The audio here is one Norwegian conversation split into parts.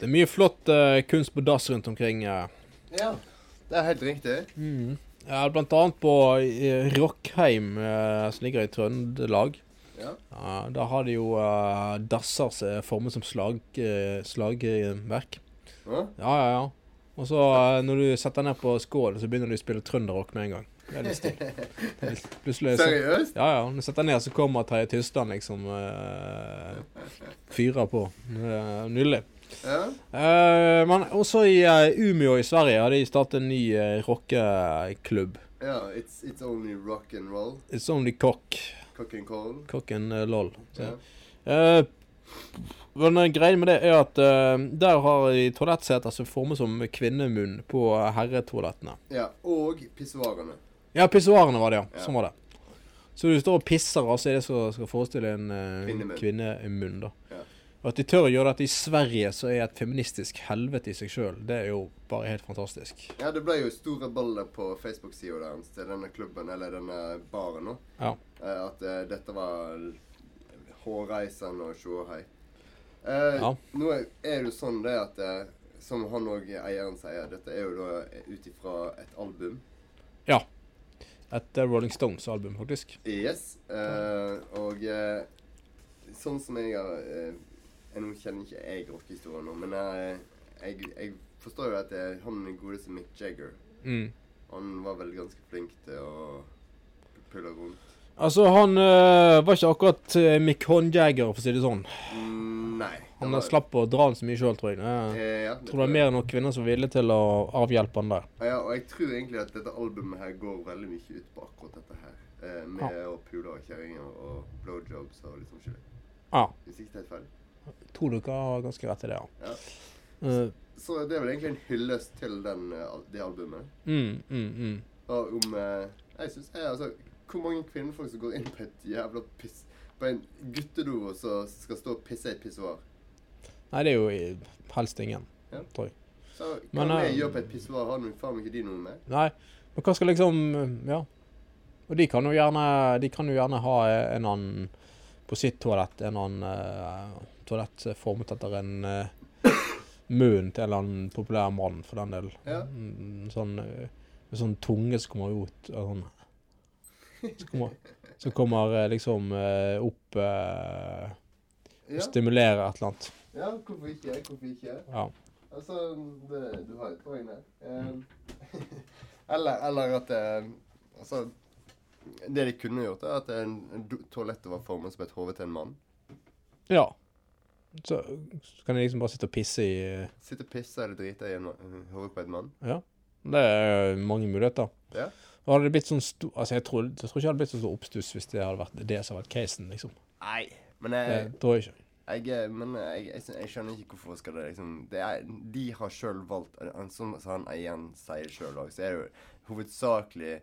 Det er mye flott uh, kunst på dass rundt omkring. Uh. Ja, det er helt riktig. Mm. Ja, blant annet på Rockheim, uh, som ligger i Trøndelag. Ja. Ja, der har de jo dasser som er formet som slag, slagverk. Ja. Ja, ja, ja. Og så når du setter ned på skål, så begynner du å spille trønderrock med en gang. Det er litt stil. Er Seriøst? Ja, ja. Når du setter ned, så kommer Terje Tysland liksom Fyrer på. Er Nydelig. Ja. Eh, men også i uh, Umeå i Sverige har de startet en ny uh, rockeklubb. ja it's, it's only rock and roll. It's only cock. Cock and call. Cock and uh, lol. Yeah. Men greien med det er at der har de toalettseter som former som kvinnemunn på herretoalettene. ja. Og pissoarene. Ja, pissoarene var det, ja. Ja. Sånn var det. Så du står og pisser, og så er det som skal forestille en kvinnemunn, da. Ja. Og at de tør å gjøre dette i Sverige, så er et feministisk helvete i seg sjøl, det er jo bare helt fantastisk. Ja, det ble jo store baller på Facebook-sida deres til denne klubben, eller denne baren nå. Ja. Eh, At uh, dette var hårreisende og sjåhei. Uh, Ja. Nå er er det jo sånn det at uh, Som han og eieren sier, dette er jo da ut ifra et album. Ja. Et uh, Rolling Stones-album, faktisk. Yes. Uh, og uh, sånn som jeg har eh, eh, Nå kjenner ikke jeg rockehistorien nå, men jeg, jeg, jeg forstår jo at det han godeste Mick Jagger Mm. Han var vel ganske flink til å pulle rundt. Altså, han øh, var ikke akkurat Mick Mick Håndjagger, for å si det sånn. Mm, nei. Han var- slapp å dra den så mye sjøl, tror jeg. Jeg Eh, ja, tror det er mer enn noen kvinner som er villige til å avhjelpe han der. Ja, og jeg tror egentlig at dette albumet her går veldig mye ut på akkurat dette her. Eh, med å pule og kjerringer og blowjobs og liksom ikke Ja. Hvis ikke det er feil. Tror dere har ganske rett i det, ja. Ja. Eh, Så det er vel egentlig en hyllest til den, eh, det albumet. mm, mm, mm. Og om eh, Jeg syns altså Hvor mange kvinnefolk som går inn på et jævla piss På en guttedo og så skal stå og pisse i et pissoar? Nei, det er jo helst ingen, Ja. tror jeg. Så hva Men, jeg gjør på et pissoar, har nå faen ikke de noe med? Nei, men hva skal liksom Ja. Og de kan jo gjerne De kan jo gjerne ha en annen På sitt toalett en annen uh, toalett formet etter en uh, munn til en eller annen populær mann, for den del. Ja. Mm, Sånn eh, med sånn tunge som kommer ut og sånn Som kommer, så kommer eh, liksom eh, opp uh, og Ja, stimulerer et eller annet. ja hvorfor ikke? Hvorfor ikke? Ja. Altså, det, du har et poeng der. Eh, eller, eller at det Altså, det de kunne gjort, er at en, toalettet var formet som et hode til en mann. ja. Så, så kan de liksom bare sitte og pisse i eh, Sitte og pisse eller drite i hodet på en mann. Ja. Det er mange muligheter. Ja. Og hadde det blitt sånn stor Altså, jeg tror, jeg tror ikke det hadde blitt så stor oppstuss hvis det hadde vært det som hadde vært casen, liksom. Nei, men Det jeg, tror jeg ikke. jeg, eh, men jeg, jeg, jeg skjønner ikke hvorfor skal det liksom det er, De har sjøl valgt Som som han eieren sier sjøl òg, så er det jo hovedsakelig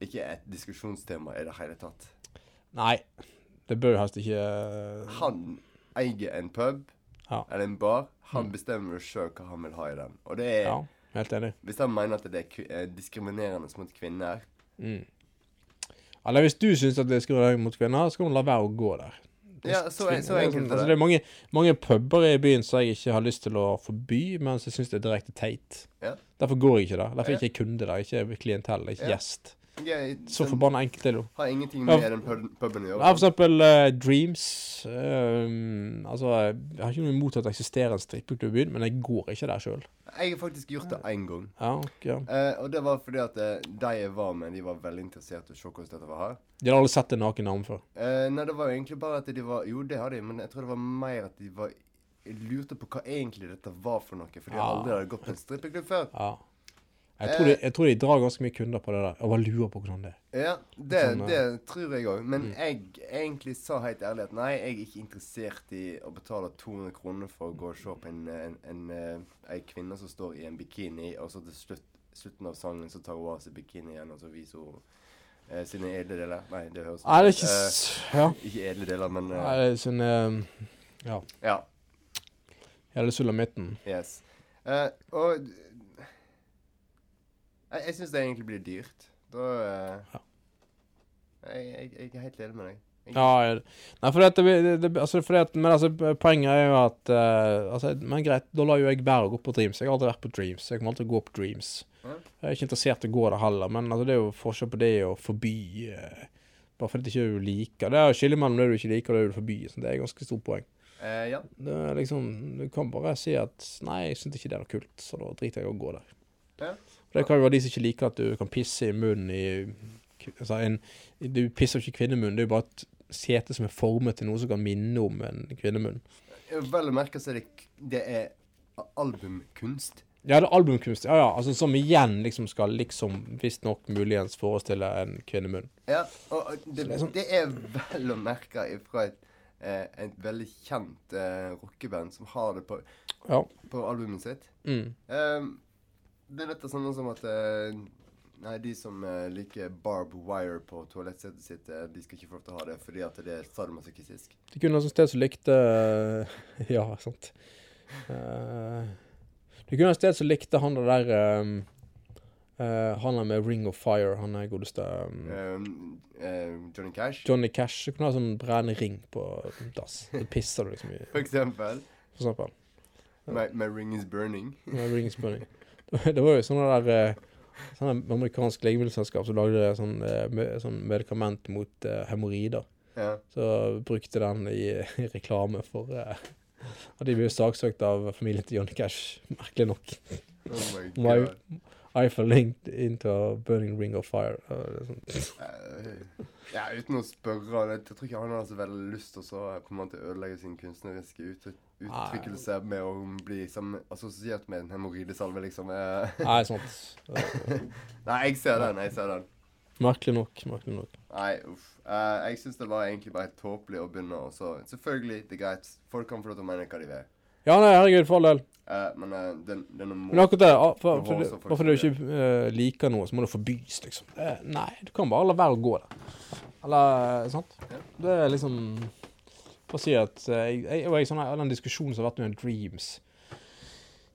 ikke et diskusjonstema i det hele tatt. Nei. Det bør helst ikke eh, Han eier en pub Ja. eller en bar. Han Mm. bestemmer jo sjøl hva han vil ha i den. Og det er Ja, helt enig. Hvis han mener at det er eh, diskriminerende mot kvinner Mm. Eller hvis du syns det er diskriminerende mot kvinner, så kan du la være å gå der. Ja, så, er, så enkelt altså, er det er mange, mange puber i byen som jeg ikke har lyst til å forby, mens jeg syns det er direkte teit. Ja. Derfor går jeg ikke der. Derfor er jeg ikke kunde der. Ikke klientell, ikke Ja. gjest. Jeg, Så forbanna enkelt er det jo. har ingenting Ja. med den puben å gjøre. Ja, for eksempel uh, Dreams. eh, altså, jeg har ikke noe imot at det eksisterer en strippeklubb i byen, men jeg går ikke der sjøl. Jeg har faktisk gjort det én gang. Ja, okay, ja. Eh, og det var fordi at uh, de jeg var med, de var veldig interessert i å se hvordan dette var her. De hadde aldri sett en naken dame før. Nei, det var jo egentlig bare at de var Jo, det har de, men jeg tror det var mer at de var jeg lurte på hva egentlig dette var for noe, for de Ja. aldri hadde gått på en strippeklubb før. Ja. Jeg tror, de, jeg tror de drar ganske mye kunder på det der, og bare lurer på hvordan det er. Ja, det, Sånn, eh, det tror jeg òg. Men Mm. jeg egentlig sa helt ærlig at nei, jeg er ikke interessert i å betale 200 kroner for å gå og se på en, en, en, en kvinne som står i en bikini, og så til slutt, slutten av sangen så tar hun av seg bikini igjen, og så viser hun eh, sine edle deler. Nei, det høres Nei, det er ikke Eh, Ja. Ikke edle deler, men eh, Nei, det er sånn eh, Ja. Ja. Hele sulamitten. Yes. Eh, og jeg, jeg syns det egentlig blir dyrt. Da uh, Ja. jeg, jeg, jeg er helt enig med deg. Ja, jeg- nei, for det, det, det, altså, for at, men altså, poenget er jo at uh, altså, Men greit, da lar jo jeg være å gå på Dreams. Jeg har aldri vært på Dreams. Jeg kommer alltid til å gå på Dreams. Ja. Jeg er ikke interessert i å gå der heller, men altså, det er jo forskjell på det å forby uh, Bare fordi ikke du liker Det er skille mellom det du ikke liker og det du vil forby. Så det er ganske stort poeng. Uh, ja. Det er liksom, Du kan bare si at nei, jeg syns ikke det er noe kult, så da driter jeg i å gå der. Ja. For Det kan jo være de som ikke liker at du kan pisse i munnen i altså en, Du pisser jo ikke kvinnemunn, det er jo bare et sete som er formet til noe som kan minne om en kvinnemunn. Vel å merke så er det, det er albumkunst. Ja, det er albumkunst. Ja, ja. Altså, som igjen liksom skal liksom visstnok muligens forestille en kvinnemunn. Ja, og det, det er sånn- det er vel å merke fra et, eh, et veldig kjent eh, rockeband som har det på, Ja. på albumet sitt. Mm. Ehm, det er litt sånn som at eh, Nei, de som eh, liker barb wire på toalettsetet sitt, eh, de skal ikke få lov til å ha det fordi at det er sadomasochistisk. Det kunne et sted som likte Ja, sant. Uh, det kunne et sted som likte han der um, uh, Han der med Ring of Fire, han er godeste um, eh, Johnny Cash, Johnny Cash. Du kunne ha sånn brennende ring på dass. Det pisser du liksom i, for eksempel. for eksempel. My, my ring is burning. My Ring is burning. Det var jo sånne der Sånne amerikansk legemiddelselskap som lagde sånn, eh, sånn medikament mot uh, hemoroider. Ja. Så brukte den i, i reklame for uh, Og de ble jo saksøkt av familien til Johnny Cash, merkelig nok. Oh My- god. I fell linked into a burning ring of fire. Eh, ja, uten å spørre Jeg tror ikke han har så veldig lyst til å komme til å ødelegge sin kunstneriske uttrykk, uttrykkelse med å bli sammen, assosiert med en hemoroidesalve, liksom. Eh, Nei, sant. Nei, jeg ser den. Jeg ser den. merkelig nok. Merkelig nok. Nei, uff. Uh, jeg syns det var egentlig bare helt tåpelig å begynne, og så Selvfølgelig, det er greit. Folk kan få lov til å mene hva de vil. Ja, nei, herregud, for all del. Uh, men uh, den, denne må Men akkurat det, ah, for, Det det- bare du ikke uh, liker noe, så må det forbys, liksom. Eh, nei, du kan bare la være å gå der. Eller, sant? Ja. Det er liksom å si at eh, jeg, jeg, jeg, sånn, den diskusjonen som har vært med Dreams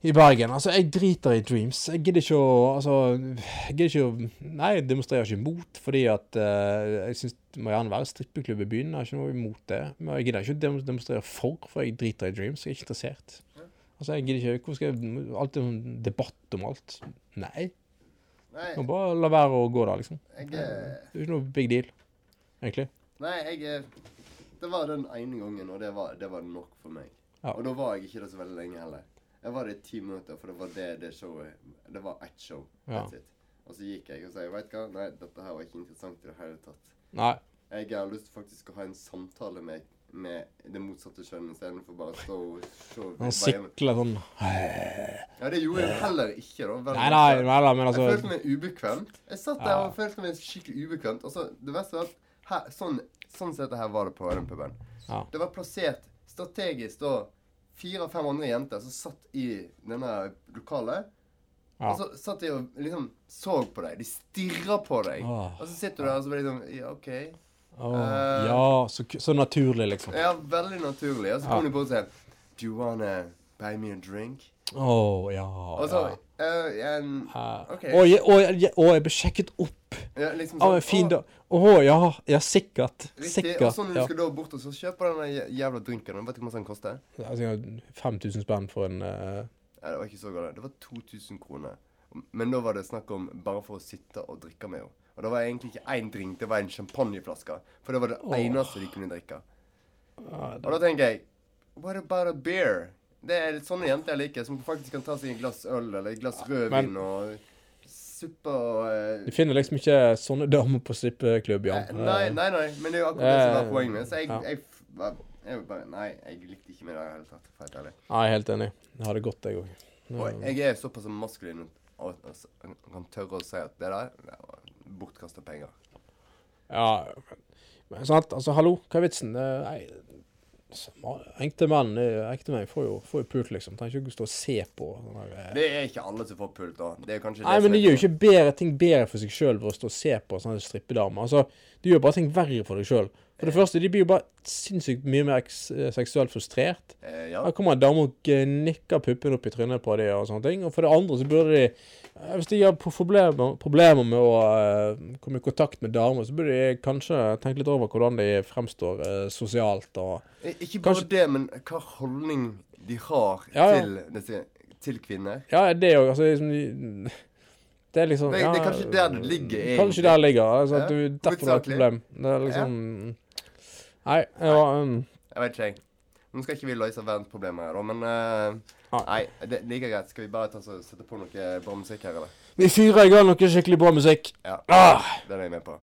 i Bergen Altså, jeg driter i Dreams. Jeg gidder ikke å Altså, jeg gidder ikke å Nei, jeg demonstrerer ikke imot, fordi at uh, jeg syns det må gjerne være strippeklubb i byen. Jeg har ikke noe imot det. Men jeg gidder ikke å demonstrere for, for jeg driter i Dreams. Jeg er ikke interessert. Altså, jeg gidder ikke Hvorfor skal jeg alltid en debatt om alt? Nei. Nei, må bare la være å gå der, liksom. jeg Det eh, er ikke noe big deal, egentlig. Nei, jeg eh, Det var den ene gangen, og det var, det var nok for meg. Ja. Og da var jeg ikke der så veldig lenge heller. Jeg var der i ti minutter, for det var det det showet Det var ett show. Ja. Og så gikk jeg og sa vet du hva, nei, dette her var ikke interessant i det hele tatt. Nei. Jeg har lyst til faktisk å ha en samtale med, med det motsatte kjønn istedenfor bare å stå og se Han sikler sånn Ja, det gjorde jeg heller ikke, da. Veldig Nei, nei, nei, men Jeg altså følte meg ubekvemt. Jeg satt der Ja. og følte meg skikkelig ubekvemt. Og så, det verste var at her, sånn, sånn som dette her var det på den puben. Ja. Det var plassert strategisk da fire-fem andre jenter som satt i denne lokalet. Ja. Og så satt de og liksom så på deg. De stirra på deg. Åh. Og så sitter du der og så blir liksom Ja, OK. Åh, Eh. ja, så, så naturlig, liksom. Ja, veldig naturlig. Og så Ja. kom de på og sa Do you wanna buy me a drink? Å, ja. Og så eh, en, ja. okay. og, jeg, og, jeg, og, jeg ble sjekket opp ja, liksom av en fin dag. Å, ja. Ja, sikkert. Riktig. Og Sikkert. så når du Ja. skal da bort og så kjøpe den jævla drinken Vet du hvor mye den koster? Altså, 5000 spenn for en uh... Nei, det var ikke så galt. Det var 2000 kroner. Men da var det snakk om bare for å sitte og drikke med henne. Og det var egentlig ikke én drink, det var en champagneflaske. For det var det oh. eneste de kunne drikke. ja, Og da tenker jeg What about a beer? Det er sånne jenter jeg liker, som faktisk kan ta seg et glass øl eller et glass rødvin Men- og suppe og uh, Du finner liksom ikke sånne damer på strippeklubb, Jan. eh, Nei, nei, nei, men det er jo akkurat det som var Eh, poenget. Så jeg, ja. jeg, jeg bare Nei, jeg likte ikke med det i det hele tatt. For helt ærlig. Nei, jeg er helt enig. Jeg det gått, jeg òg. Og jeg er såpass maskulin og, og, kan tørre å si at det der det var bortkasta penger. Ja, men, sant, altså hallo, hva er vitsen? Eh, Nei, så ekte menn, eh, ekte menn får jo, får jo pult, liksom. Trenger ikke å stå og se på. sånn eh. Det er ikke alle som får pult, da. Det er kanskje Nei, men det de gjør jo ikke bedre ting bedre for seg sjøl ved å stå og se på sånne strippedamer. Altså, de gjør bare ting verre for deg sjøl. For det første, de blir jo bare sinnssykt mye mer eh, seksuelt frustrert. Eh, ja. Da kommer en dame og gnikker puppen opp i trynet på dem og sånne ting. Og for det andre så burde de eh, Hvis de har problemer, problemer med å uh, komme i kontakt med damer, så burde de kanskje tenke litt over hvordan de fremstår uh, sosialt og Eh, Ikke bare Kanskje- det, men hva holdning de har Ja, ja. til, disse, til kvinner. Ja, det òg. Altså, liksom, de- det er liksom Det- det er kanskje der det ligger, egentlig. Kanskje der ligger. Altså, Ja, du, derfor det er et problem. Det er liksom Nei, det var um, Jeg vet ikke, jeg. Nå skal ikke vi løse verdensproblemer her, men uh, Nei. Nei, det like greit. Skal vi bare ta så, sette på noe bra musikk her, eller? Vi fyrer i gang noe skikkelig bra musikk. Ja. Ah! Den er jeg med på.